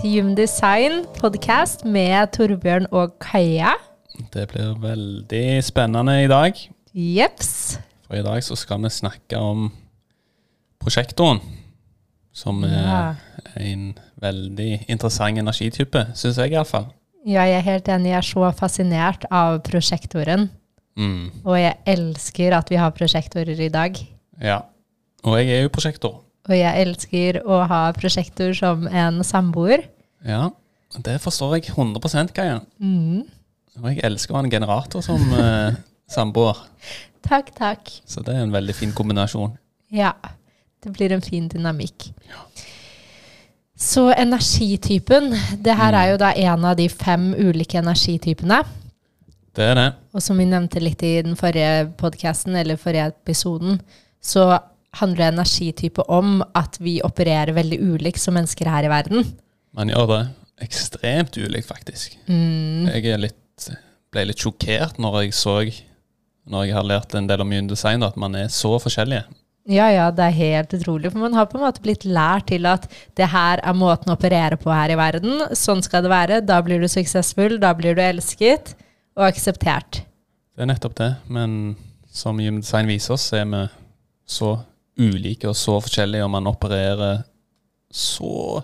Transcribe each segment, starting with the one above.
Til Human Design podcast med Torbjørn og Kaja. Det blir veldig spennende i dag. Jeps. For i dag så skal vi snakke om prosjektoren. Som er Ja. en veldig interessant energitype, syns jeg iallfall. Ja, jeg er helt enig. Jeg er så fascinert av prosjektoren. Mm. Og jeg elsker at vi har prosjektorer i dag. Ja. Og jeg er jo prosjektor. Og jeg elsker å ha prosjektor som en samboer. Ja, det forstår jeg 100 Kaja. Mm. Og jeg elsker å ha en generator som eh, samboer. Takk, takk. Så det er en veldig fin kombinasjon. Ja, det blir en fin dynamikk. Så energitypen, det her er jo da en av de fem ulike energitypene. Det er det. Og som vi nevnte litt i den forrige podcasten, eller forrige episoden, så handler energitype om at vi opererer veldig ulikt som mennesker her i verden. Man gjør det ekstremt ulikt, faktisk. Mm. Jeg er litt, ble litt sjokkert når jeg så Når jeg har lært en del om Mune Design, at man er så forskjellige. Ja, ja, det er helt utrolig. For man har på en måte blitt lært til at det her er måten å operere på her i verden. Sånn skal det være. Da blir du suksessfull, da blir du elsket og akseptert. Det er nettopp det. Men som Mune Design viser oss, er vi så ulike og så forskjellige, og man opererer så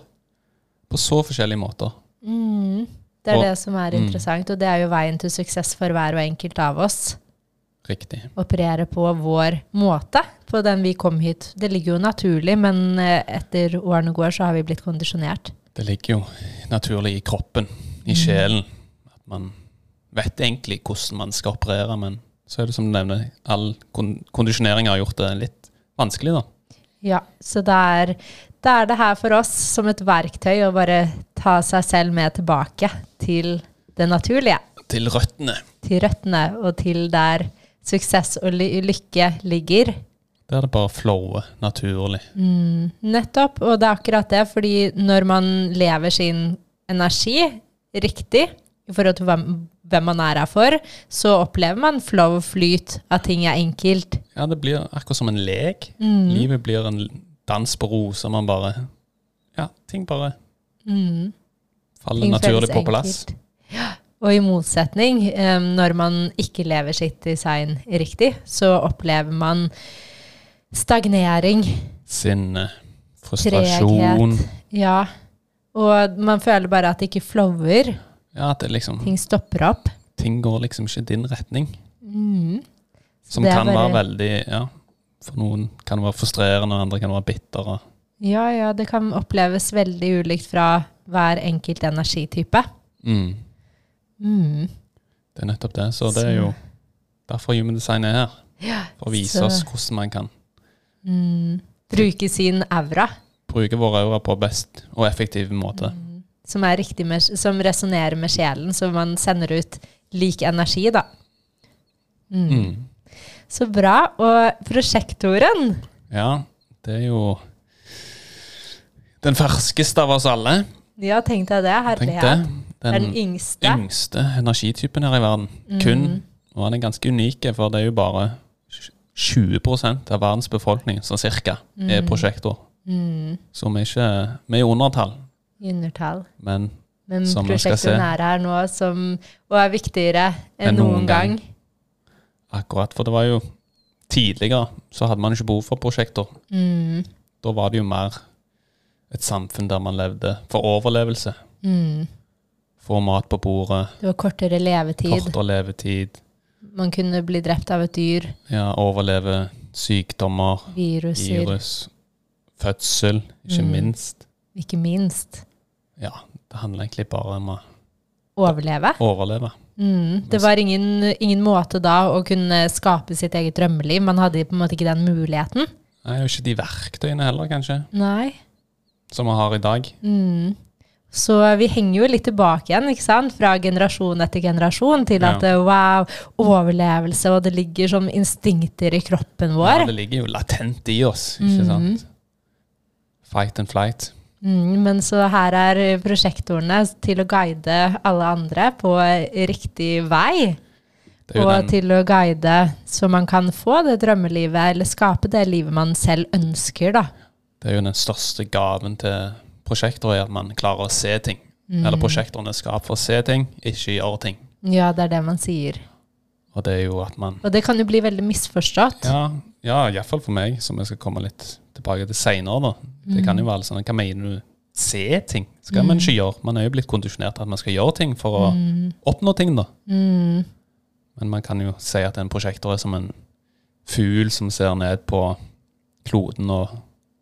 på så forskjellige måter. Mm. Det er Og- det som er mm. interessant, og det er jo veien til suksess for hver og enkelt av oss. Riktig. Operere på vår måte, på den vi kom hit. Det ligger jo naturlig, men eh, etter årene går, så har vi blitt kondisjonert. Det ligger jo naturlig i kroppen, i sjelen. At man vet egentlig hvordan man skal operere, men så er det som du nevner, all kondisjonering har gjort det litt vanskelig, da. Ja, så det er, det er det her for oss som et verktøy å bare ta seg selv med tilbake til det naturlige. Til røttene. Til røttene, og til der suksess og ly lykke ligger. Der er det bare flowet naturlig. Mm, nettopp, og det er akkurat det, fordi når man lever sin energi riktig i forhold til hvem, man er her for, så opplever man flow, og flyt, at ting er enkelt. Ja, det blir akkurat som en lek. Mm. Livet blir en dans på roser. Man bare Ja, ting bare Mm. faller Ting naturlig på plass. Ja. Og i motsetning, um, når man ikke lever sitt design riktig, så opplever man stagnering, Sinne, frustrasjon. treghet. Ja. Og man føler bare at det ikke flower. Ja, at det liksom Ting stopper opp. Ting går liksom ikke i din retning. Mm. Som kan bare... være veldig Ja, for noen kan det være frustrerende, og andre kan være bitter. Ja, ja, det kan oppleves veldig ulikt fra hver enkelt energitype. Mm, Mm. det er nettopp det. Så det er jo derfor Human Design er her. Ja, For å vise så- oss hvordan man kan mm. Bruke sin aura, bruke vår aura på best og effektiv måte. Som som resonnerer med sjelen, så man sender ut lik energi, da. Mm. Mm. Så bra. Og prosjektoren Ja, det er jo den ferskeste av oss alle. Ja, tenk deg det. Herlighet. Det er den Den yngste. yngste energitypen her i verden. Kun. Mm. Og han er ganske unik, for det er jo bare 20 av verdens befolkning, som cirka, er prosjektor. Mm. Så vi er ikke Vi er undertall, I undertall. men Men Som man skal se. er her nå som, og er viktigere enn noen gang. akkurat For det var jo Tidligere så hadde man ikke behov for prosjekter. Mm. Da var det jo mer et samfunn der man levde for overlevelse. Mm. Få mat på bordet, Det var kortere levetid. kortere levetid, Man kunne bli drept av et dyr. ja, overleve sykdommer, Viruser. virus, fødsel, ikke Mm. minst. Ikke minst. Ja, det handler egentlig bare om å Overleve. overleve. Mm. Det var ingen, ingen måte da å kunne skape sitt eget drømmeliv. Man hadde på en måte ikke den muligheten. Er jo ikke de verktøyene heller, kanskje, Nei. som vi har i dag. Mm. Så vi henger jo litt tilbake igjen, ikke sant? fra generasjon etter generasjon, til Ja. at eh, wow, overlevelse, og det ligger som instinkter i kroppen vår. Ja, det ligger jo latent i oss, ikke sant? Fight and flight. Mm, men så her er prosjektorene til å guide alle andre på riktig vei. Og den, til å guide så man kan få det drømmelivet, eller skape det livet man selv ønsker, da. det er jo den største gaven til prosjekter, er at man klarer å se ting. Mm. Eller prosjektorene skapt for å se ting, ikke gjøre ting. Ja, det er det man sier. Og det er jo at man Og det kan jo bli veldig misforstått. Ja, ja iallfall for meg, som jeg skal komme litt tilbake til seinere. Det kan jo være sånn Hva mener du? Se ting skal man ikke gjøre. Man er jo blitt kondisjonert til at man skal gjøre ting for å oppnå ting, da. Mm. Men man kan jo si at en prosjektor er som en fugl som ser ned på kloden og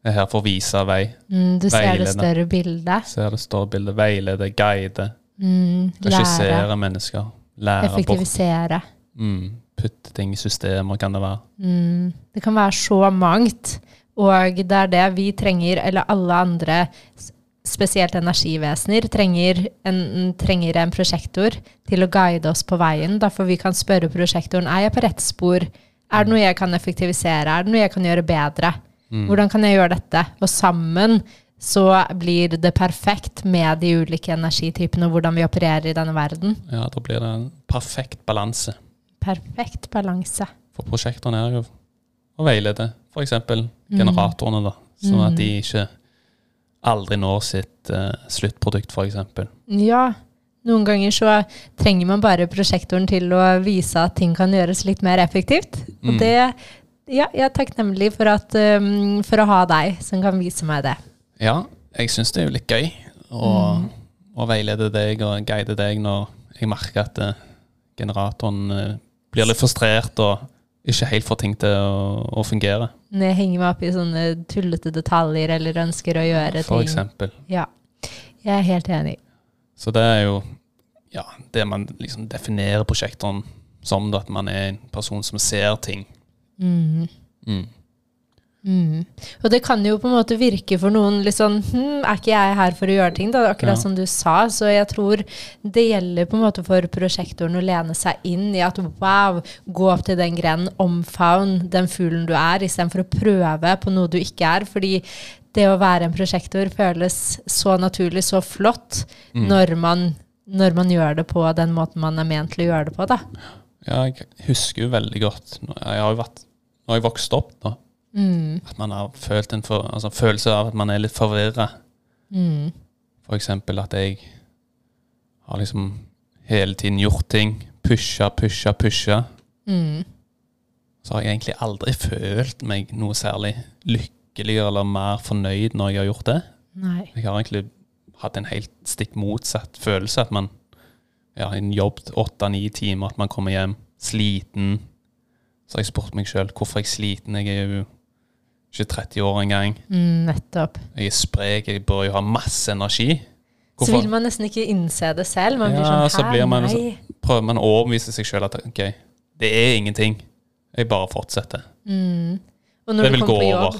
er her for å vise vei. Mm, du ser det større bildet. Ser det større bildet, Veilede, guide. Mm, regissere mennesker. Lære bort. Effektivisere. Mm, putte ting i systemer, kan det være. Mm, det kan være så mangt. Og det er det vi trenger, eller alle andre, spesielt energivesener, trenger en, trenger en prosjektor til å guide oss på veien. Derfor vi kan spørre prosjektoren er jeg på rett spor. Er det noe jeg kan effektivisere? Er det noe jeg kan gjøre bedre? Hvordan kan jeg gjøre dette? Og sammen så blir det perfekt med de ulike energitypene og hvordan vi opererer i denne verden. Ja, Da blir det en perfekt balanse. Perfekt balanse. For prosjektene er jo å veilede f.eks. generatorene, da. Sånn at de ikke aldri når sitt uh, sluttprodukt, f.eks. Ja, noen ganger så trenger man bare prosjektoren til å vise at ting kan gjøres litt mer effektivt. Og Mm. det Ja, jeg er takknemlig for, at, um, for å ha deg som kan vise meg det. Ja, jeg syns det er jo litt gøy å, å veilede deg og guide deg når jeg merker at uh, generatoren uh, blir litt frustrert og ikke helt får ting til å, å fungere, Når jeg henger meg opp i sånne tullete detaljer eller ønsker å gjøre for ting. eksempel. Ja, jeg er helt enig. Så det er jo ja, det man liksom definerer prosjektoren som, da, at man er en person som ser ting. Mm. Mm. Mm. Og det kan jo på en måte virke for noen litt sånn hm, Er ikke jeg her for å gjøre ting? Da? Akkurat Ja. som du sa. Så jeg tror det gjelder på en måte for prosjektoren å lene seg inn i at wow, gå opp til den grenen, omfavn den fuglen du er, istedenfor å prøve på noe du ikke er. Fordi det å være en prosjektor føles så naturlig, så flott, når, man, når man gjør det på den måten man er ment til å gjøre det på. da. Ja, jeg husker jo veldig godt Jeg har jo vært Når jeg vokste opp, da, Mm. at man har følt en for, altså, følelse av at man er litt forvirra. Mm. For eksempel at jeg har liksom hele tiden gjort ting. Pusha, pusha, pusha. Mm. Så har jeg egentlig aldri følt meg noe særlig lykkeligere eller mer fornøyd når jeg har gjort det. Nei. Jeg har egentlig hatt en helt stikk motsatt følelse. At man ja, en jobbet åtte-ni timer, at man kommer hjem sliten. Så har jeg spurt meg sjøl hvorfor er jeg sliten. Jeg er jo ikke 30 år engang. Mm, nettopp. Jeg er sprek, jeg bør jo ha masse energi. Så vil man nesten ikke innse det selv. Man blir Ja, sånn, så blir man nei. prøver man å overbevise seg sjøl at ok, det er ingenting. Jeg bare fortsetter. Mm. Og når Det du vil gå på jobb, over.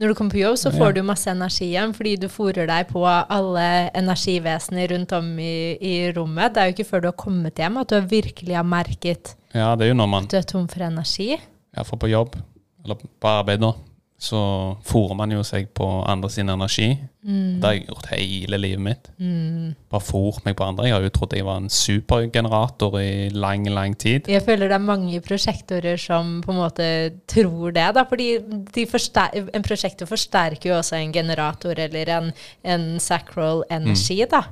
når du kommer på jobb, så Ja. får du masse energi igjen, fordi du fòrer deg på alle energivesener rundt om i, i rommet. Det er jo ikke før du har kommet hjem at du virkelig har merket Ja, man at du er tom for energi. ja, for på jobb, eller på arbeid, da, så fòrer man jo seg på andre sin energi. Det har jeg gjort hele livet mitt. Mm. Bare fòr meg på andre. Jeg har jo trodd jeg var en supergenerator i lang, lang tid. Jeg føler det er mange prosjektorer som på en måte tror det. Da, fordi de forster- en prosjektor forsterker jo også en generator eller en, en sacral energi. Mm. da.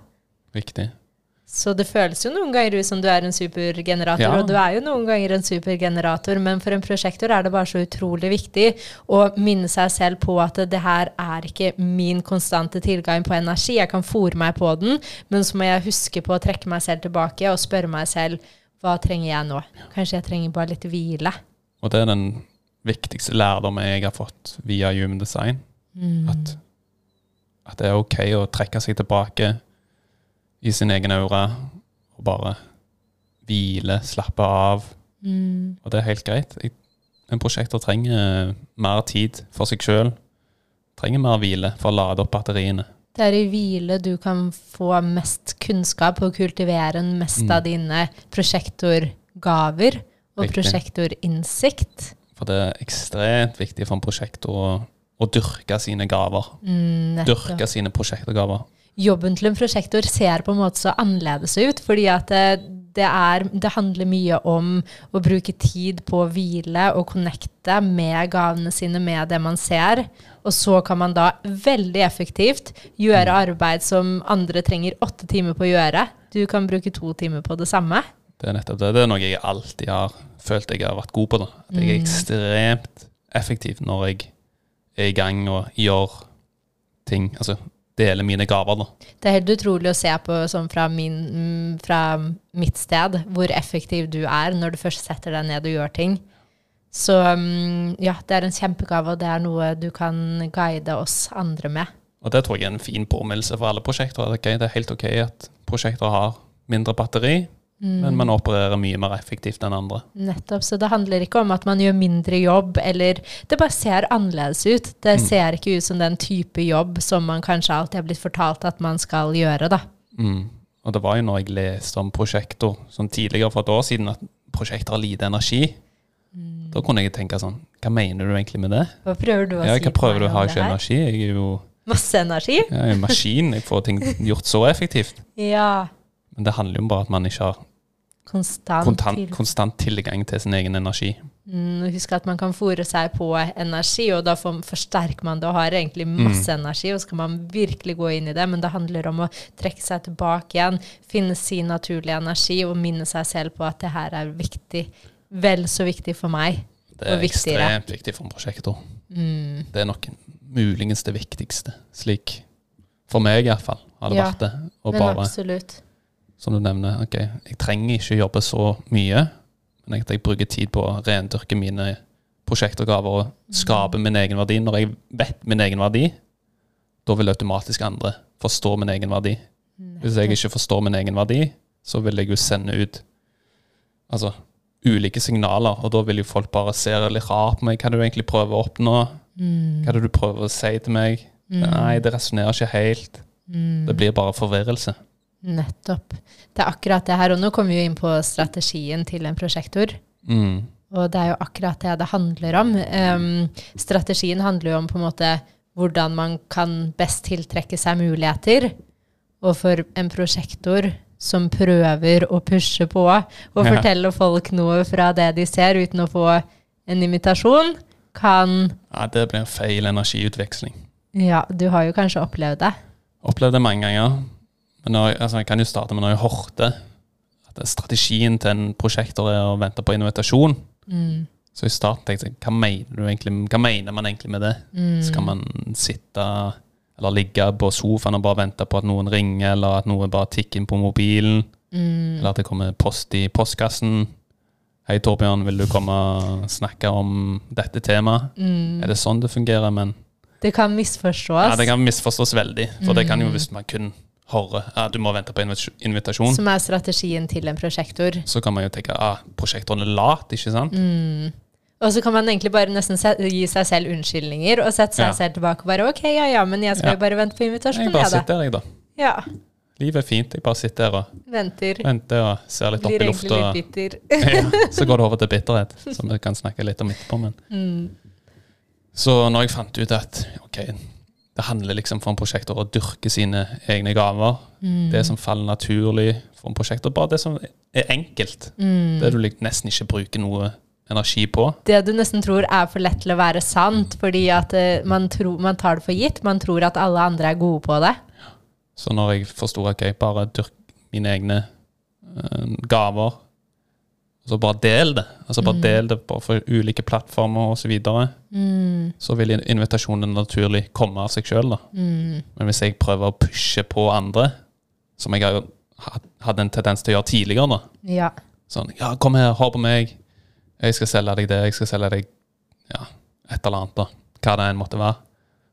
Viktig. Så det føles jo noen ganger ut som du er en supergenerator, Ja. og du er jo noen ganger en supergenerator, men for en prosjektor er det bare så utrolig viktig å minne seg selv på at det her er ikke min konstante tilgang på energi. Jeg kan fòre meg på den, men så må jeg huske på å trekke meg selv tilbake og spørre meg selv hva trenger jeg nå? Kanskje jeg trenger bare litt hvile. Og det er den viktigste lærdommen jeg har fått via Human Design. At, at det er ok å trekke seg tilbake i sin egen aura og bare hvile, slappe av. Mm. Og det er helt greit. Jeg, en prosjekter trenger mer tid for seg sjøl. Trenger mer hvile for å lade opp batteriene. Det er i hvile du kan få mest kunnskap og kultivere mest Mm. av dine prosjektorgaver og prosjektorinnsikt. For det er ekstremt viktig for en prosjektor å, å dyrke sine gaver. Mm. Dyrke sine prosjektorgaver. Jobben til en prosjektor ser på en måte så annerledes ut, fordi at det, det, er, det handler mye om å bruke tid på å hvile og connecte med gavene sine, med det man ser. Og så kan man da veldig effektivt gjøre arbeid som andre trenger åtte timer på å gjøre. Du kan bruke to timer på det samme. Det er nettopp det. Det er noe jeg alltid har følt jeg har vært god på. Da. At jeg er ekstremt effektiv når jeg er i gang og gjør ting. Altså deler mine gaver, da. Det er helt utrolig å se på sånn fra, min, mm, fra mitt sted, hvor effektiv du er når du først setter deg ned og gjør ting. Så mm, ja, det er en kjempegave, og det er noe du kan guide oss andre med. Og det tror jeg er en fin påminnelse for alle prosjekter. det er helt ok at prosjekter har mindre batteri, men man opererer mye mer effektivt enn andre. Nettopp. Så det handler ikke om at man gjør mindre jobb, eller Det bare ser annerledes ut. Det ser ikke ut som den type jobb som man kanskje alltid har blitt fortalt at man skal gjøre, da. Mm. Og det var jo når jeg leste om prosjekter som tidligere for et år siden, at prosjekter har lite energi. Da kunne jeg tenke sånn Hva mener du egentlig med det? Hva prøver du å Ja, si hva prøver du Har ikke energi? Jeg er jo Masse energi? jeg er en maskin. Jeg får ting gjort så effektivt. Ja. Men det handler jo om bare at man ikke har Konstant. kontant, til- konstant tilgang til sin egen energi. Mm, husk at man kan fòre seg på energi, og da får, forsterker man det og har egentlig masse energi, og så kan man virkelig gå inn i det, men det handler om å trekke seg tilbake igjen, finne sin naturlige energi og minne seg selv på at det her er viktig, vel så viktig for meg. Det er ekstremt viktig for en prosjektor. Mm. Det er nok muligens det viktigste. Slik for meg iallfall har det Ja, vært det. Og Men bare, absolutt. Som du nevner, ok, jeg trenger ikke jobbe så mye, men at jeg bruker tid på å rendyrke mine prosjektoppgaver og skape min egen verdi. Når jeg vet min egen verdi, da vil automatisk andre forstå min egen verdi. Hvis jeg ikke forstår min egen verdi, så vil jeg jo sende ut altså, ulike signaler, og da vil jo folk bare se litt rart på meg. Hva er det du egentlig prøver å oppnå? Mm. Hva er det du prøver å si til meg? Nei, det resonnerer ikke helt. Mm. Det blir bare forvirrelse. Nettopp. Det er akkurat det her, og nå kommer vi jo inn på strategien til en prosjektor. Mm. Og det er jo akkurat det det handler om. Um, strategien handler jo om på en måte hvordan man kan best tiltrekke seg muligheter. Og for en prosjektor som prøver å pushe på og Ja. fortelle folk noe fra det de ser, uten å få en invitasjon, kan Ja, det blir feil energiutveksling. Ja, du har jo kanskje opplevd det. Opplevd det mange ganger. Men jeg- altså, jeg kan jo starte med når jeg hørte at strategien til en prosjektor er å vente på invitasjon. Mm. Så i starten tenkte jeg hva mener, du egentlig, hva mener man egentlig med det? Mm. Skal man sitte eller ligge på sofaen og bare vente på at noen ringer, eller at noe bare tikker inn på mobilen? Mm. Eller at det kommer post i postkassen? Hei, Torbjørn, vil du komme og snakke om dette temaet? Mm. Er det sånn det fungerer? Men Det kan misforstås. ja, det kan misforstås veldig. For det kan jo Mm. hvis man kun hører ja, du må vente på invit- invitasjon, Som er strategien til en prosjektor. så kan man jo tenke ah, prosjektoren er lat, ikke sant? Mm. Og så kan man egentlig bare nesten gi seg selv unnskyldninger og sette seg Ja. selv tilbake og bare OK, ja ja, men jeg skal Ja. jo bare vente på invitasjonen, bare jeg, da. sitter her, jeg, da. Ja. Livet er fint. Jeg bare sitter her og Venter. venter og ser litt opp Blir egentlig litt bitter. ja, så går det over til bitterhet, som vi kan snakke litt om etterpå. Men. Mm. Så når jeg fant ut at ok, det handler liksom for en prosjektor å dyrke sine egne gaver, Mm. det som faller naturlig for en prosjektor, bare det som er enkelt, Mm. det du nesten ikke bruker noe energi på. Det du nesten tror er for lett til å være sant, fordi at eh, man, tro, man tar det for gitt. Man tror at alle andre er gode på det. Så når jeg forsto at jeg bare dyrker mine egne eh, gaver, så bare del det, altså bare Mm. del det på for ulike plattformer osv., så, videre, Mm. så vil invitasjonen naturlig komme av seg sjøl. Mm. Men hvis jeg prøver å pushe på andre, som jeg hadde en tendens til å gjøre tidligere, da, Ja. sånn Ja, kom her, hør på meg. Jeg skal selge deg det, jeg skal selge deg ja, et eller annet, da. Hva det enn måtte være.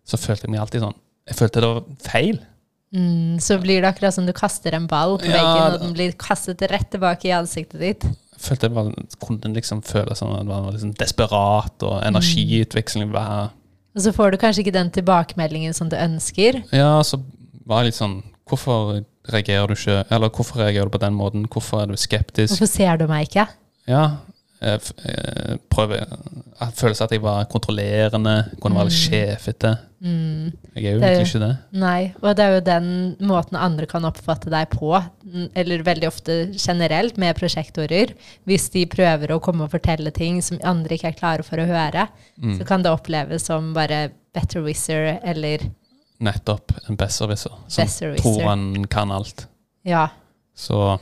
Så følte jeg meg alltid sånn Jeg følte det var feil. Mm. Så blir det akkurat som du kaster en ball på Ja, veggen, og den blir kastet rett tilbake i ansiktet ditt. Jeg følte jeg var, kunne liksom føle som at det var liksom desperat, og energiutveksling var Og så får du kanskje ikke den tilbakemeldingen som du ønsker. Ja, så var litt sånn Hvorfor reagerer du ikke Eller hvorfor reagerer du på den måten? Hvorfor er du skeptisk? Hvorfor ser du meg ikke? Ja. Jeg f- eh, prøver Jeg følte at jeg var kontrollerende, kunne være litt sjefete. Mm. Jeg er jo egentlig ikke det. Nei, og det er jo den måten andre kan oppfatte deg på, eller veldig ofte generelt med prosjektorer. Hvis de prøver å komme og fortelle ting som andre ikke er klare for å høre, Mm. så kan det oppleves som bare better wizard, eller Nettopp en besserwisser som Besserwisser. tror han kan alt. ja, Så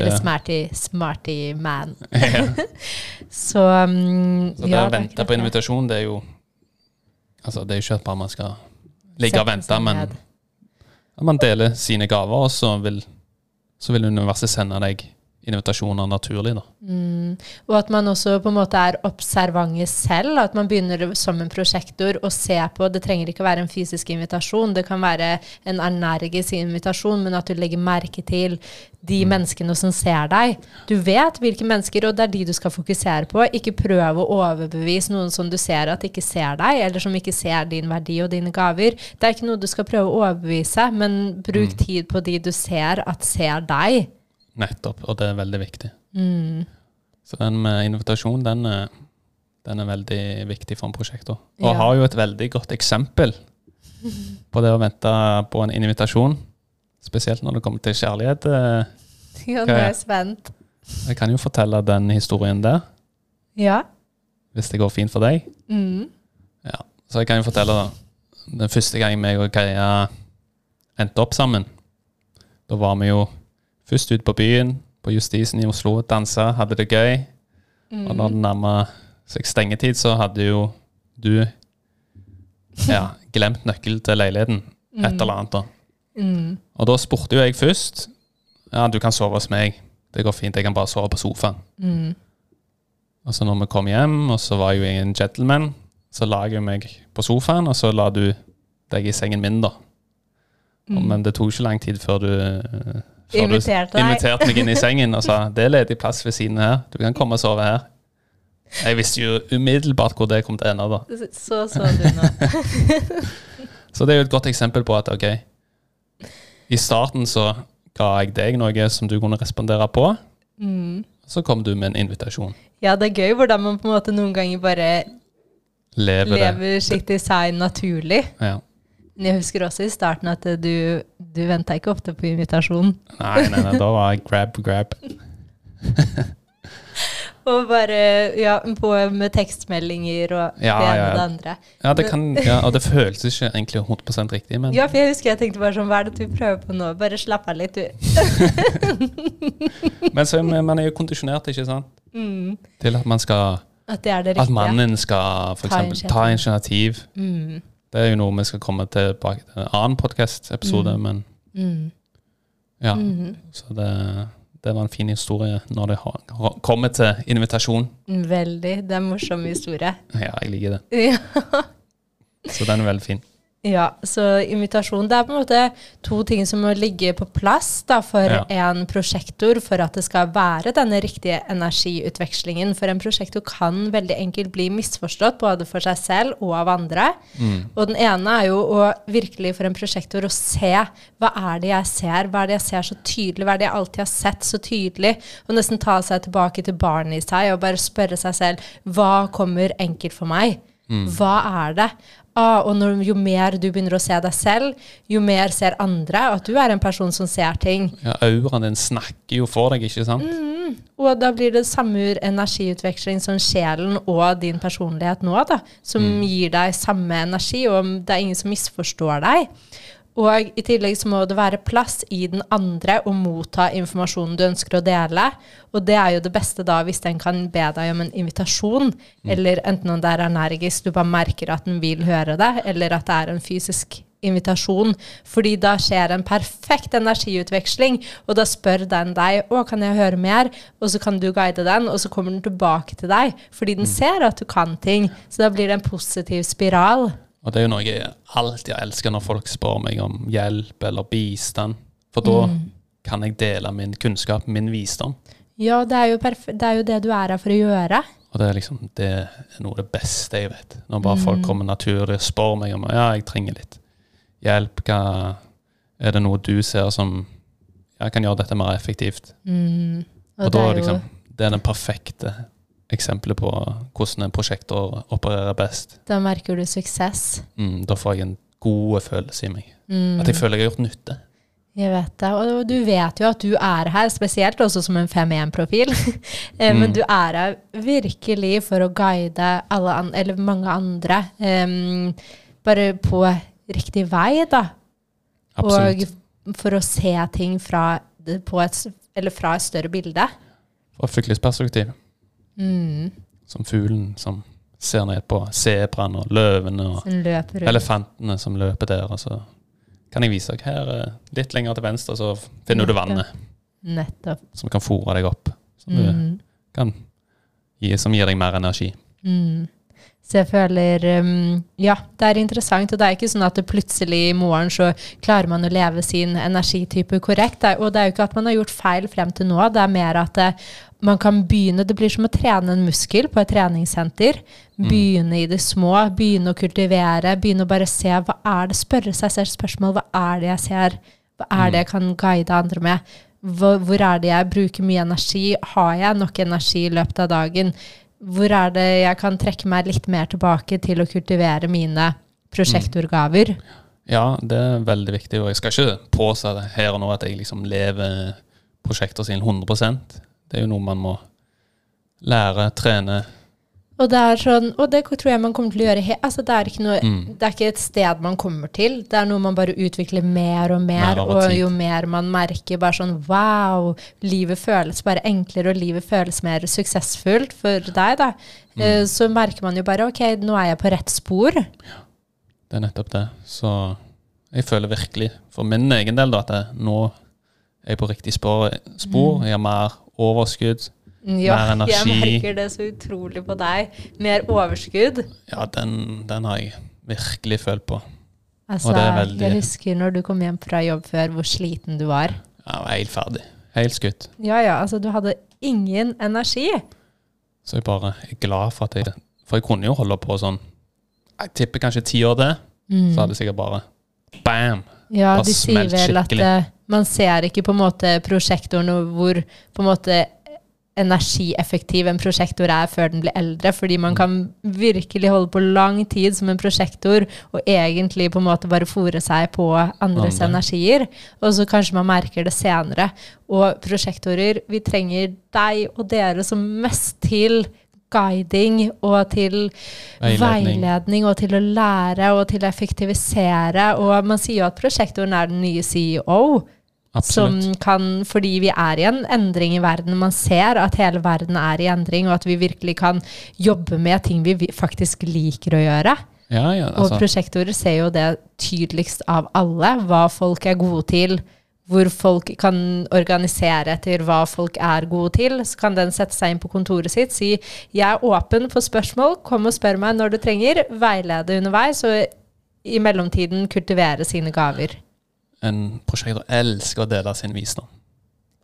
eller smarty, smarty man. ja. Så, um, Så det ja, å vente på invitasjon, det er jo Altså, det er jo ikke at bare man skal ligge og vente, men at man deler sine gaver, og så vil, så vil universet sende deg invitasjoner naturlig, da. Mm. Og at man også på en måte er observante selv. At man begynner som en prosjektor og ser på Det trenger ikke være en fysisk invitasjon, det kan være en energisk invitasjon, men at du legger merke til de menneskene som ser deg. Du vet hvilke mennesker, og det er de du skal fokusere på. Ikke prøv å overbevise noen som du ser at ikke ser deg, eller som ikke ser din verdi og dine gaver. Det er ikke noe du skal prøve å overbevise, men bruk tid på de du ser at ser deg. Nettopp, og det er veldig viktig. Mm. Så den med invitasjon, den er, den er veldig viktig for en prosjektor. Og Ja. har jo et veldig godt eksempel på det å vente på en invitasjon. Spesielt når det kommer til kjærlighet. Eh, Ja, nå er jeg spent. Jeg kan jo fortelle den historien der, Ja. hvis det går fint for deg. Mm. Ja, så jeg kan jo fortelle da, den første gang meg og Kaja endte opp sammen. Da var vi jo først ut på byen, på Justisen i Oslo, dansa, hadde det gøy. Og når det nærma seg stengetid, så hadde jo du ja, glemt nøkkel til leiligheten. Et eller annet. da. Mm. Og da spurte jo jeg først Ja, du kan sove hos meg. Det går fint, jeg kan bare sove på sofaen. Mm. Og så når vi kom hjem, og så var jo jeg en gentleman, så la jeg meg på sofaen, og så la du deg i sengen min, da. Og, men det tok ikke lang tid før du eh, før du Inviterte deg. inviterte meg inn i sengen og sa det er ledig plass ved siden her, du kan komme og sove her. Jeg visste jo umiddelbart hvor det kom til å ende. da. Så så du nå. Så det er jo et godt eksempel på at ok, i starten så ga jeg deg noe som du kunne respondere på, Mm. så kom du med en invitasjon. Ja, det er gøy hvordan man på en måte noen ganger bare Lever lever sitt design naturlig. Ja. Jeg husker også i starten at du, du venta ikke ofte på invitasjonen. Nei, nei, nei, da var jeg grab, grab. Og bare ja, på med tekstmeldinger og Ja, det ene ja, og det andre. Ja, det kan, ja, og det føltes ikke egentlig 100% riktig, men Ja, for jeg husker jeg tenkte bare sånn, hva er det du prøver på nå? Bare slapp av litt, du. Men så man- er jo kondisjonert, ikke sant? Mm. Til at man skal At det det At mannen skal for Ta eksempel ta initiativ. Mm. Det er jo noe vi skal komme tilbake til en annen podkast-episode, men Mm. ja. Mm. Så det, det var en fin historie når det har, kommer til invitasjon. Veldig. Det er en morsom historie. Ja, jeg liker det. Ja. Så den er veldig fin. Ja, så invitasjon Det er på en måte to ting som må ligge på plass da, for Ja. en prosjektor for at det skal være denne riktige energiutvekslingen. For en prosjektor kan veldig enkelt bli misforstått både for seg selv og av andre. Mm. Og den ene er jo å virkelig for en prosjektor å se hva er det jeg ser, hva er det jeg ser så tydelig, hva er det jeg alltid har sett så tydelig, og nesten ta seg tilbake til barnet i seg og bare spørre seg selv hva kommer enkelt for meg? Hva er det? Ah, og når, jo mer du begynner å se deg selv, jo mer ser andre at du er en person som ser ting. Ja, Auraen din snakker jo for deg, ikke sant? Og da blir det samme energiutveksling som sjelen og din personlighet nå, da, som gir deg samme energi, og det er ingen som misforstår deg. Og i tillegg så må det være plass i den andre å motta informasjonen du ønsker å dele. Og det er jo det beste da hvis den kan be deg om en invitasjon, eller enten om det er energisk, du bare merker at den vil høre det, eller at det er en fysisk invitasjon. Fordi da skjer en perfekt energiutveksling, og da spør den deg å, kan jeg høre mer, og så kan du guide den, og så kommer den tilbake til deg, fordi den ser at du kan ting. Så da blir det en positiv spiral. Og det er jo noe jeg alltid har elsket når folk spør meg om hjelp eller bistand. For da kan jeg dele min kunnskap, min visdom. Ja, det er, det er jo det du er her for å gjøre. Og det er liksom det er noe av det beste jeg vet. Når bare folk kommer naturlig og spør meg om ja, jeg trenger litt hjelp. Hva, Er det noe du ser som Jeg kan gjøre dette mer effektivt? Mm. Og, Og, da er jo liksom Det er den perfekte eksempelet på hvordan en prosjektor opererer best. Da merker du suksess. Mm, da får jeg en god følelse i meg. Mm. At jeg føler jeg har gjort nytte. Jeg vet det. Og du vet jo at du er her, spesielt også som en 5-1-profil. Eh, Men Mm. du er her virkelig for å guide alle an eller mange andre um, bare på riktig vei, da. Absolutt. Og for å se ting fra, på et, fra et større bilde. Fra fuglets perspektiv. Mm. Som fuglen som ser ned på sebraen og løvene og elefantene som løper der. Og så kan jeg vise deg her eh, litt lenger til venstre, så finner du vannet Nettopp. som kan fôre deg opp. Som, Mm. kan som gir deg mer energi. Mm. Så jeg føler um, Ja, det er interessant. Og det er ikke sånn at det plutselig i morgen så klarer man å leve sin energitype korrekt. Og det er jo ikke at man har gjort feil frem til nå. Det er mer at det, man kan begynne Det blir som å trene en muskel på et treningssenter. Begynne i det små. Begynne å kultivere. Begynne å bare se hva er det Spørre seg selv spørsmål. Hva er det jeg ser? Hva er det jeg kan guide andre med? Hvor, hvor er det jeg bruker mye energi? Har jeg nok energi i løpet av dagen? Hvor er det jeg kan trekke meg litt mer tilbake til å kultivere mine prosjektorgaver? Ja, det er veldig viktig. Og jeg skal ikke påse det her og nå at jeg liksom lever prosjekter sine 100% Det er jo noe man må lære, trene. Og det er sånn, og det tror jeg man kommer til å gjøre altså det, er ikke noe, Mm. det er ikke et sted man kommer til. Det er noe man bare utvikler mer og mer. Mer og jo mer man merker bare sånn Wow! Livet føles bare enklere, og livet føles mer suksessfullt for deg, da. Mm. Uh, Så merker man jo bare OK, nå er jeg på rett spor. Ja, Det er nettopp det. Så jeg føler virkelig, for min egen del, da, at jeg, nå er jeg på riktig spor. spor. Jeg har mer overskudd. Ja, Mer jeg merker det så utrolig på deg. Mer overskudd. Ja, den, den har jeg virkelig følt på. Altså, det veldig- Jeg husker når du kom hjem fra jobb før, hvor sliten du var. Jeg var helt ferdig. Helt skutt. Ja, ja, altså du hadde ingen energi. Så jeg bare er glad for at jeg For jeg kunne jo holde på sånn Jeg tipper kanskje ti år til, Mm. så hadde jeg sikkert bare bam! Ja, Bare de sier vel at eh, man ser ikke på en måte prosjektoren hvor på en måte energieffektiv en prosjektor er før den blir eldre, fordi man kan virkelig holde på lang tid som en prosjektor og egentlig på en måte bare fòre seg på andres Andre. energier, og så kanskje man merker det senere. Og prosjektorer, vi trenger deg og dere som mest til guiding og til Veiledning. veiledning og til å lære og til å effektivisere. Og man sier jo at prosjektoren er den nye CEO. Som kan, fordi vi er i en endring i verden. Man ser at hele verden er i endring, og at vi virkelig kan jobbe med ting vi faktisk liker å gjøre. Ja, ja, Og altså, prosjektorer ser jo det tydeligst av alle. Hva folk er gode til. Hvor folk kan organisere etter hva folk er gode til. Så kan den sette seg inn på kontoret sitt, si 'jeg er åpen for spørsmål, kom og spør meg når du trenger', veilede underveis, og i mellomtiden kultivere sine gaver. En prosjektor elsker å dele sin visdom.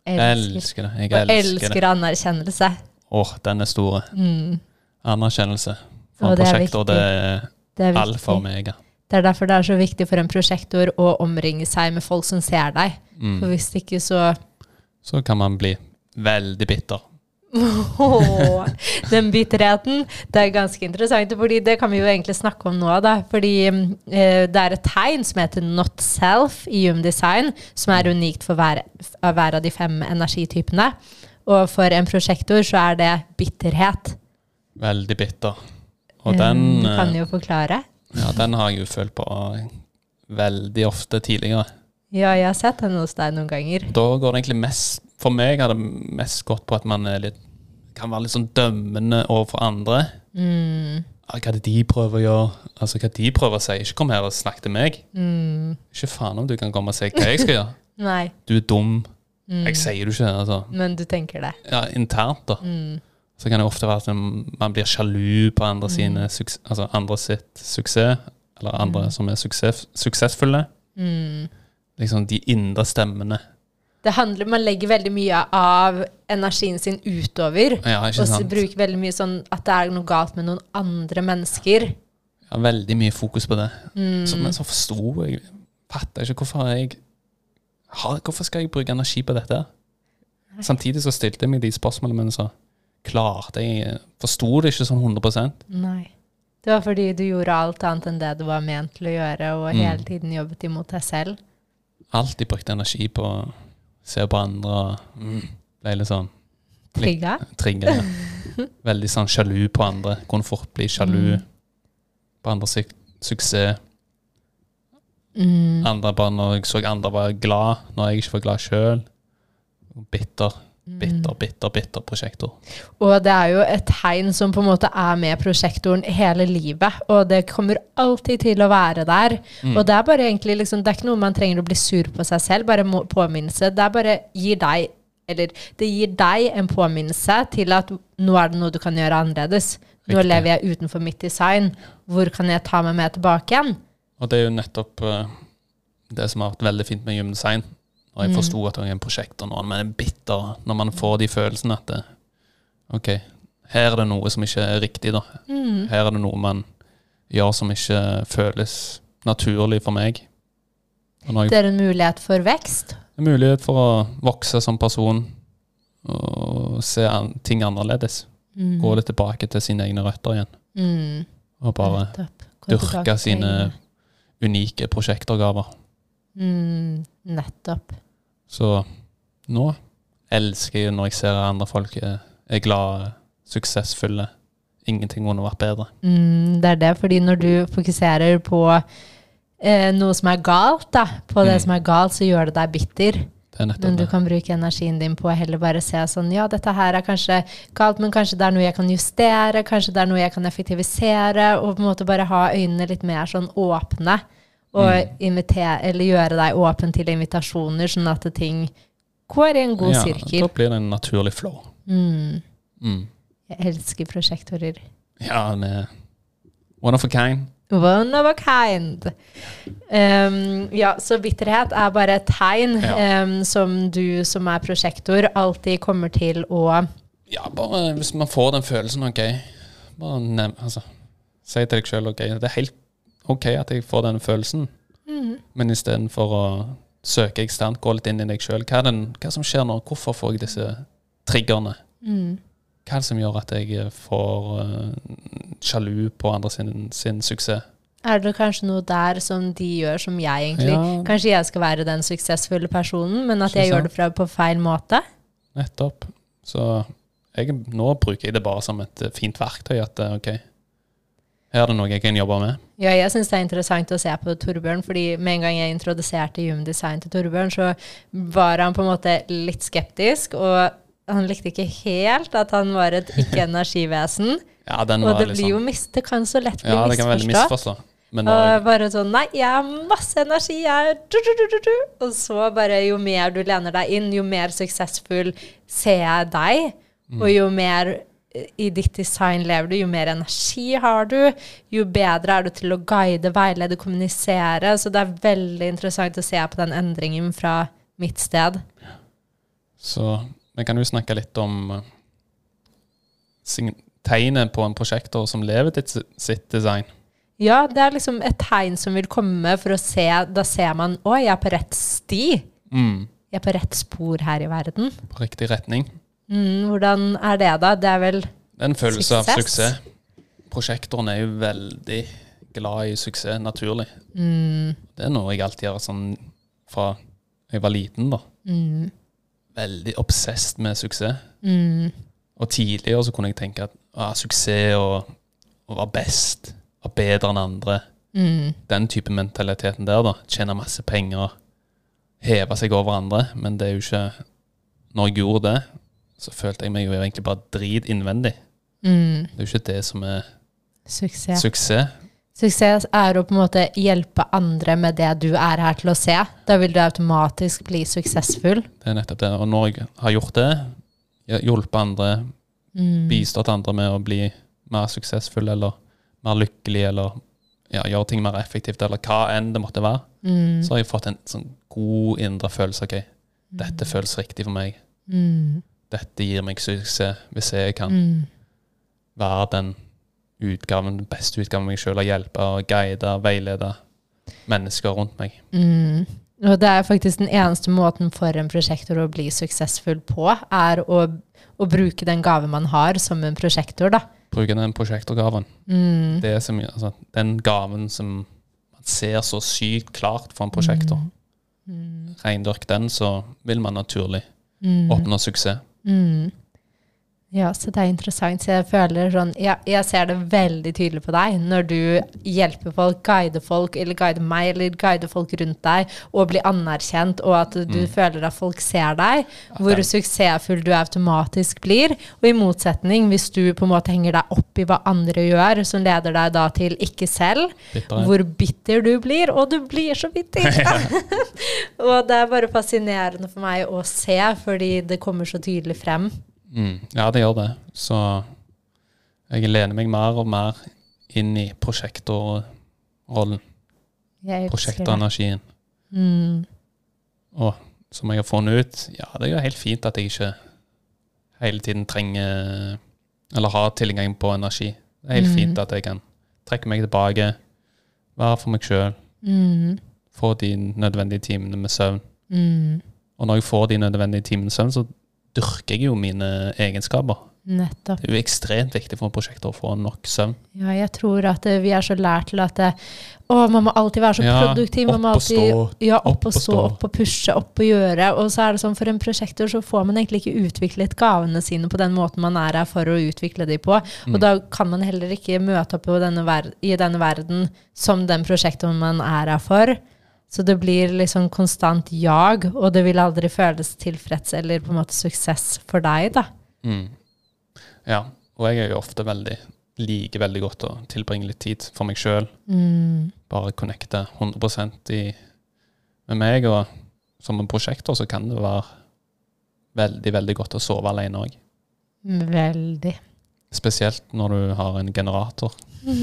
Elsker. Elsker det. Jeg Og elsker det. anerkjennelse. Åh, den er store. Mm. Anerkjennelse for Og en prosjektor, det er Det er alfa og omega. Det er derfor det er så viktig for en prosjektor å omringe seg med folk som ser deg. For Mm. hvis ikke så Så kan man bli veldig bitter. Åh, den bitterheten, det er ganske interessant, fordi det kan vi jo egentlig snakke om nå, da. Fordi eh, det er et tegn som heter not self i Human Design, som er unikt for hver, av hver av de fem energitypene. Og for en prosjektor så er det bitterhet. Veldig bitter. Og den, Du kan eh, jo forklare. ja, den har jeg jo følt på veldig ofte tidligere. Ja, jeg har sett den hos deg noen ganger. Da går det egentlig mest For meg har det mest gått på at man litt, kan være litt sånn dømmende overfor andre. Mm, hva det de prøver å gjøre? Altså, hva de prøver å si. Ikke kom her og snakk til meg. mm, Ikke faen om du kan komme og si hva jeg skal gjøre. nei, Du er dum. mm, Jeg sier du ikke. altså. men du tenker det. Ja, internt, da. Mm, Så kan det ofte være at man blir sjalu på andre, sine, altså andre sitt suksess. Eller andre som er suksess, suksessfulle. mm. Liksom de indre stemmene. Det handler, Man legger veldig mye av energien sin utover. Ja, Og så bruker veldig mye sånn at det er noe galt med noen andre mennesker. Ja, veldig mye fokus på det. Mm. Så, men så forsto jeg Fatta ikke hvorfor jeg har, hvorfor skal jeg bruke energi på dette? Samtidig så stilte jeg meg de spørsmålene, men så klarte jeg Forsto det ikke sånn 100% Nei. Det var fordi du gjorde alt annet enn det du var ment til å gjøre, og Mm. hele tiden jobbet imot deg selv. Alltid brukte energi på å se på andre og mm, ble litt sånn Trigga. trigga. Ja. Veldig sånn sjalu på andre. Kunne fort bli sjalu Mm. på andres su suksess. Mm. Andre bare når jeg så andre var glad, når jeg ikke var glad sjøl. Bitter, bitter, bitter, bitter prosjektor. Og det er jo et tegn som på en måte er med prosjektoren hele livet, og det kommer alltid til å være der. Mm. Og det er bare egentlig liksom, det er ikke noe man trenger å bli sur på seg selv, bare påminnelse. Det er bare gir deg eller det gir deg en påminnelse til at nå er det noe du kan gjøre annerledes. Nå Riktig. lever jeg utenfor mitt design. Hvor kan jeg ta meg med tilbake igjen? Og det er jo nettopp uh, det som har vært veldig fint med gymdesign. Når jeg forsto at jeg er en prosjektor, men det er bitter, når man får de følelsene at det, OK, her er det noe som ikke er riktig, da. Her er det noe man gjør som ikke føles naturlig for meg. Og jeg Det er en mulighet for vekst. en mulighet for å vokse som person og se an ting annerledes. Gå litt tilbake til sine egne røtter igjen. Mm. Og bare dyrke sine unike prosjektorgaver. mm. Nettopp. Så nå elsker jeg når jeg ser andre folk er, er glade, suksessfulle. Ingenting kunne vært bedre. Mm, det er det, fordi når du fokuserer på eh, noe som er galt, da, på det Mm. som er galt, så gjør det deg bitter. Er Men du kan bruke energien din på å heller bare se sånn Ja, dette her er kanskje galt, men kanskje det er noe jeg kan justere, kanskje det er noe jeg kan effektivisere, og på en måte bare ha øynene litt mer sånn åpne. Og Mm. invitere, eller gjøre deg åpen til invitasjoner, sånn at ting går i en god ja, sirkel. Da blir det en naturlig flow. Mm. Mm. Jeg elsker prosjektorer. Ja, med one of a kind. One of a kind. Um, ja, så bitterhet er bare et tegn Ja. um, som du som er prosjektor alltid kommer til å Ja, bare hvis man får den følelsen, OK. Bare nev, altså, Si til deg sjøl OK, det er helt OK at jeg får den følelsen, Mm. men istedenfor å søke eksternt, gå litt inn i deg sjøl. Hva, er det hva som skjer nå? Hvorfor får jeg disse triggerne? mm. Hva er det som gjør at jeg får uh, sjalu på andre sin, sin suksess? Er det kanskje noe der som de gjør som jeg egentlig Ja. Kanskje jeg skal være den suksessfulle personen, men at jeg gjør det fra, på feil måte? Nettopp. Så jeg, nå bruker jeg det bare som et eh, fint verktøy. At eh, OK, er det noe jeg kan jobbe med. Ja, jeg syns det er interessant å se på Torbjørn, fordi med en gang jeg introduserte Human Design til Torbjørn, så var han på en måte litt skeptisk, og han likte ikke helt at han var et ikke-energivesen. Ja, den Og det blir jo mist, det kan så lett bli Ja, det kan misforstått. misforstå. Men Og jeg... bare sånn Nei, jeg har masse energi, jeg er du, du, du, du, du. Og så bare jo mer du lener deg inn, jo mer suksessfull ser jeg deg. Mm. Og jo mer i ditt design lever du, jo mer energi har du, jo bedre er du til å guide, veilede, kommunisere. Så det er veldig interessant å se på den endringen fra mitt sted. så vi kan jo snakke litt om eh, tegnet på en prosjektor som lever til sitt design. Ja, det er liksom et tegn som vil komme for å se Da ser man å, jeg er på rett sti. Mm, Jeg er på rett spor her i verden. på riktig retning. Mm, hvordan er det, da? Det er vel en følelse av Suksess. suksess. Prosjektoren er jo veldig glad i suksess, naturlig. mm, Det er noe jeg alltid har sånn fra jeg var liten, da. mm, Veldig obsessed med suksess. mm, Og tidligere så kunne jeg tenke at ah, suksess og å være best, være bedre enn andre, mm, den type mentaliteten der, da. Tjene masse penger, heve seg over andre. Men det er jo ikke Når jeg gjorde det, så følte jeg meg jo egentlig bare drit innvendig. mm. Det er jo ikke det som er Suksess. suksess. Suksess er å på en måte hjelpe andre med det du er her til å se. Da vil du automatisk bli suksessfull. Det er nettopp det. Og når jeg har gjort det, hjulpet andre, Mm, bistått andre med å bli mer suksessfull eller mer lykkelig, eller ja, gjøre ting mer effektivt, eller hva enn det måtte være, mm, så har jeg fått en sånn god indre følelse. Ok, dette føles riktig for meg. mm, Dette gir meg suksess hvis jeg kan mm, være den utgaven, beste utgaven av meg sjøl, og hjelpe og guide, veilede mennesker rundt meg. mm. Og det er faktisk den eneste måten for en prosjektor å bli suksessfull på, er å, å bruke den gave man har som en prosjektor, da. Bruke den prosjektorgaven. Mm. Det så altså, den gaven som man ser så sykt klart for en prosjektor. Mm. Reindyrk den, så vil man naturlig Mm. oppnå suksess. Mm. Ja, så det er interessant. Så jeg føler sånn ja, Jeg ser det veldig tydelig på deg når du hjelper folk, guider folk, eller guider meg, eller guider folk rundt deg, og blir anerkjent, og at du Mm. føler at folk ser deg, hvor den- suksessfull du automatisk blir. Og i motsetning, hvis du på en måte henger deg opp i hva andre gjør, som leder deg da til ikke selv, bitter. hvor bitter du blir, og du blir så bitter. og det er bare fascinerende for meg å se, fordi det kommer så tydelig frem. Mm, ja, det gjør det. Så jeg lener meg mer og mer inn i prosjektorrollen. Jeg elsker det. Prosjektorenergien. Mm. Og som jeg har funnet ut, ja, det er jo helt fint at jeg ikke hele tiden trenger Eller har tilgang på energi. Det er helt Mm. fint at jeg kan trekke meg tilbake, være for meg sjøl, Mm. få de nødvendige timene med søvn. Mm. Og når jeg får de nødvendige timene med søvn, så dyrker jeg jo mine egenskaper. Nettopp. Det er jo ekstremt viktig for en prosjektor å få nok søvn. Ja, jeg tror at eh, vi er så lært til at eh, å, man må alltid være så Ja, produktiv. Man må alltid, stå, Ja, opp, opp og stå, opp og pushe, opp og gjøre. Og så er det sånn for en prosjektor så får man egentlig ikke utviklet gavene sine på den måten man er her for å utvikle de på. Og Mm. da kan man heller ikke møte opp denne i denne verden som den prosjektoren man er her for. Så det blir liksom konstant jag, og det vil aldri føles tilfreds eller på en måte suksess for deg, da. Mm. Ja, og jeg er jo ofte veldig liker veldig godt å tilbringe litt tid for meg sjøl. Mm. Bare connecte 100 i, med meg. Og som en prosjektor så kan det være veldig, veldig godt å sove alene òg. Veldig. Spesielt når du har en generator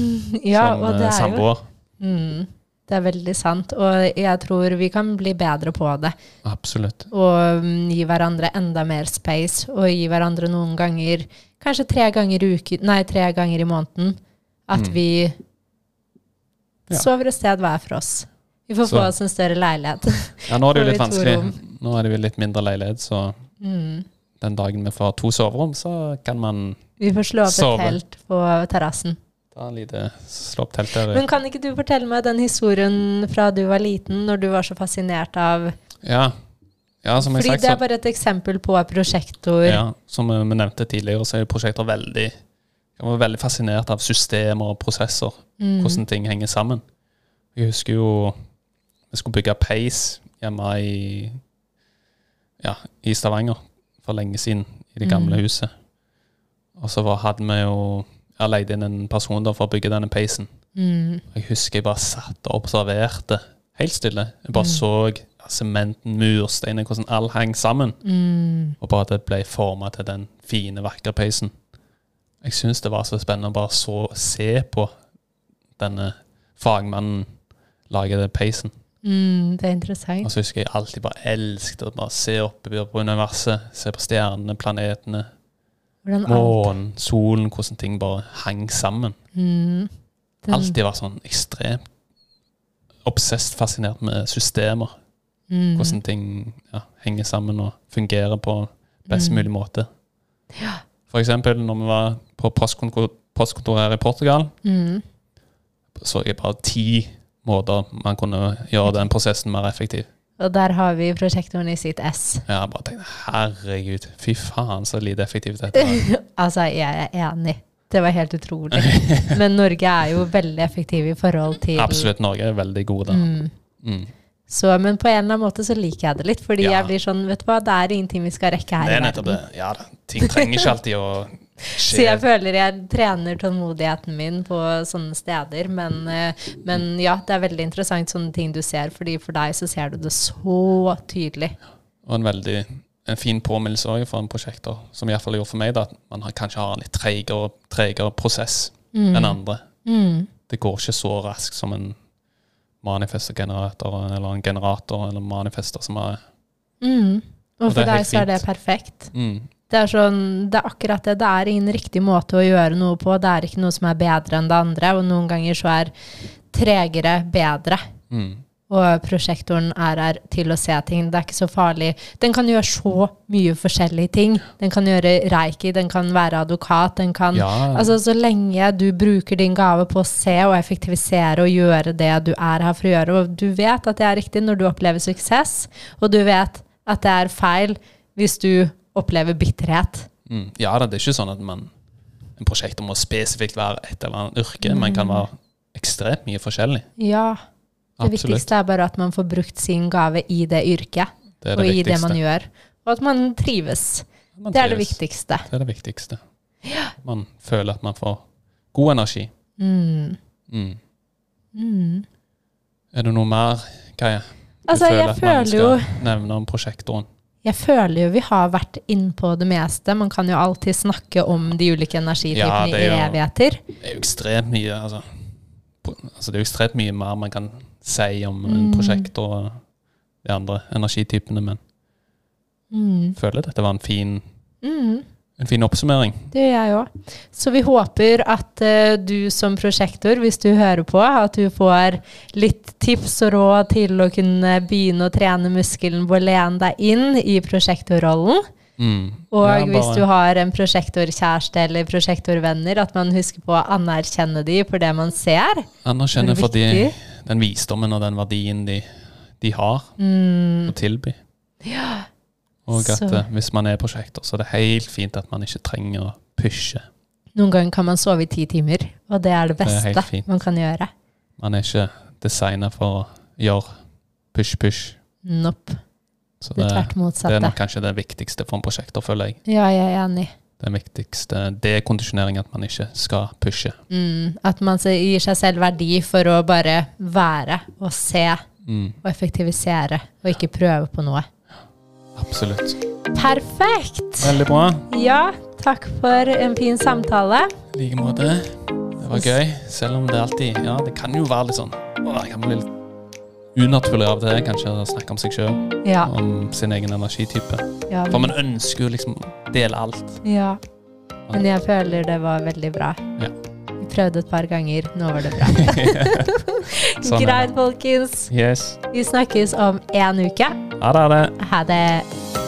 Ja, som eh, er samboer. mm, Det er veldig sant. Og jeg tror vi kan bli bedre på det. Absolutt. Og mm, gi hverandre enda mer space. Og gi hverandre noen ganger, kanskje tre ganger i uken, nei, tre ganger i måneden, at Mm. vi Ja. sover et sted hver for oss. Vi får Så- få oss en større leilighet. Ja, nå er det jo litt vanskelig. Nå er det jo litt mindre leilighet, så Mm. den dagen vi får to soverom, så kan man sove. Vi får slå opp Sove. et telt på terrassen. Ta en lite slå opp. Men kan ikke du fortelle meg den historien fra du var liten, når du var så fascinert av Ja. ja, som jeg Fordi sagt, det er bare et eksempel på prosjektor. Ja, som vi vi nevnte tidligere, så er prosjektor veldig Jeg var veldig fascinert av systemer og prosesser. Mm. Hvordan ting henger sammen. Jeg husker jo vi skulle bygge peis hjemme i ja, i Stavanger for lenge siden, i det gamle Mm. huset. Og så var, hadde vi jo jeg leide inn en person da for å bygge denne peisen. Mm. Jeg husker jeg bare satt og observerte helt stille. Jeg bare Mm. så sementen, mursteinen, hvordan alt hang sammen. Mm. Og bare at det ble forma til den fine, vakre peisen. Jeg syns det var så spennende å bare så, se på denne fagmannen lage den peisen. Mm, det er interessant. Og så husker jeg alltid bare elsket å bare se opp på universet. Se på stjernene, planetene, månen, solen. Hvordan ting bare hang sammen. mm, den- Alltid vært sånn ekstremt obsesst fascinert med systemer. mm, Hvordan ting ja, henger sammen og fungerer på best Mm. mulig måte. For eksempel når vi var på postkontor, postkontoret her i Portugal, mm, så jeg bare ti måter man kunne gjøre den prosessen mer effektiv. Og der har vi prosjektoren i sitt S. Jeg bare tenkte herregud, fy faen så lite effektivt dette var. Altså, jeg er enig. Det var helt utrolig. Men Norge er jo veldig effektiv i forhold til Absolutt, Norge er veldig gode der. Mm. Mm. Så, men på en eller annen måte så liker jeg det litt, fordi Ja. jeg blir sånn Vet du hva, det er ingenting vi skal rekke her Det i er nettopp det. Ja da, ting trenger ikke alltid å Så jeg føler jeg trener tålmodigheten min på sånne steder. Men, eh, men ja, det er veldig interessant sånne ting du ser, fordi for deg så ser du det så tydelig. Og en veldig en fin påminnelse også for en prosjekter, som iallfall gjorde for meg, da, at man har, kanskje har en litt tregere, tregere prosess Mm. enn andre. Mm. Det går ikke så raskt som en manifestergenerator eller en generator eller manifester som er Mm. Og Og for er deg så er det perfekt. mm, Det er, sånn, det er akkurat det. Det er ingen riktig måte å gjøre noe på. Det er ikke noe som er bedre enn det andre. Og noen ganger så er tregere bedre. mm. Og prosjektoren er her til å se ting. Det er ikke så farlig. Den kan gjøre så mye forskjellige ting. Den kan gjøre reiki, den kan være advokat, den kan Ja. Altså, så lenge du bruker din gave på å se og effektivisere og gjøre det du er her for å gjøre, og du vet at det er riktig når du opplever suksess, og du vet at det er feil hvis du opplever bitterhet. Mm. ja da, det er ikke sånn at man en prosjekt må spesifikt være et eller annet yrke, Man kan være ekstremt mye forskjellig. Ja. Det Absolutt. viktigste er bare at man får brukt sin gave i det yrket, Det er og det i det viktigste. man gjør. Og at man trives. Man Det er det viktigste. Det er det viktigste. Man føler at man får god energi. Mm. Mm. Mm. Er det noe mer, Kaja? Altså, jeg at man føler jo nevne om prosjektoren? Jeg føler jo vi har vært innpå det meste. Man kan jo alltid snakke om de ulike energitypene Ja, i evigheter. Det er jo ekstremt mye altså, altså Det er jo ekstremt mye mer man kan si om Mm. prosjektor og de andre energitypene, men Mm. føler dette var en fin, Mm. En fin oppsummering. Det gjør jeg òg. Så vi håper at uh, du som prosjektor, hvis du hører på, at du får litt tips og råd til å kunne begynne å trene muskelen på å lene deg inn i prosjektorrollen. Mm. Og Ja, hvis du har en prosjektorkjæreste eller prosjektorvenner, at man husker på å anerkjenne de for det man ser. Anerkjenne er for de, den visdommen og den verdien de, de har Mm. å tilby. Og at Så- eh, hvis man er prosjekter så er det helt fint at man ikke trenger å pushe. Noen ganger kan man sove i ti timer, og det er det Det er beste man kan gjøre. Man er ikke designa for å gjøre push-push. Nope. Så Det det, er tvert det er nok kanskje det viktigste for en prosjekter, føler jeg. Ja, jeg er enig. Den viktigste dekondisjonering, at man ikke skal pushe. Mm, at man gir seg selv verdi for å bare være og se Mm, og effektivisere, og ikke prøve på noe. Absolutt. Perfekt! Veldig bra. Ja, takk for en fin samtale. I like måte. Det var gøy, selv om det alltid Ja, det kan jo være litt sånn å, Det kan bli litt unaturlig av og til, kanskje, å snakke om seg sjøl, Ja. om sin egen energitype. ja, For man ønsker jo liksom å dele alt. ja. Men jeg føler det var veldig bra. Ja. Prøvde et par ganger, nå var det bra. Sånn. Greit, folkens. Yes. Vi snakkes om en uke. Ha det. Ha det. Ha det.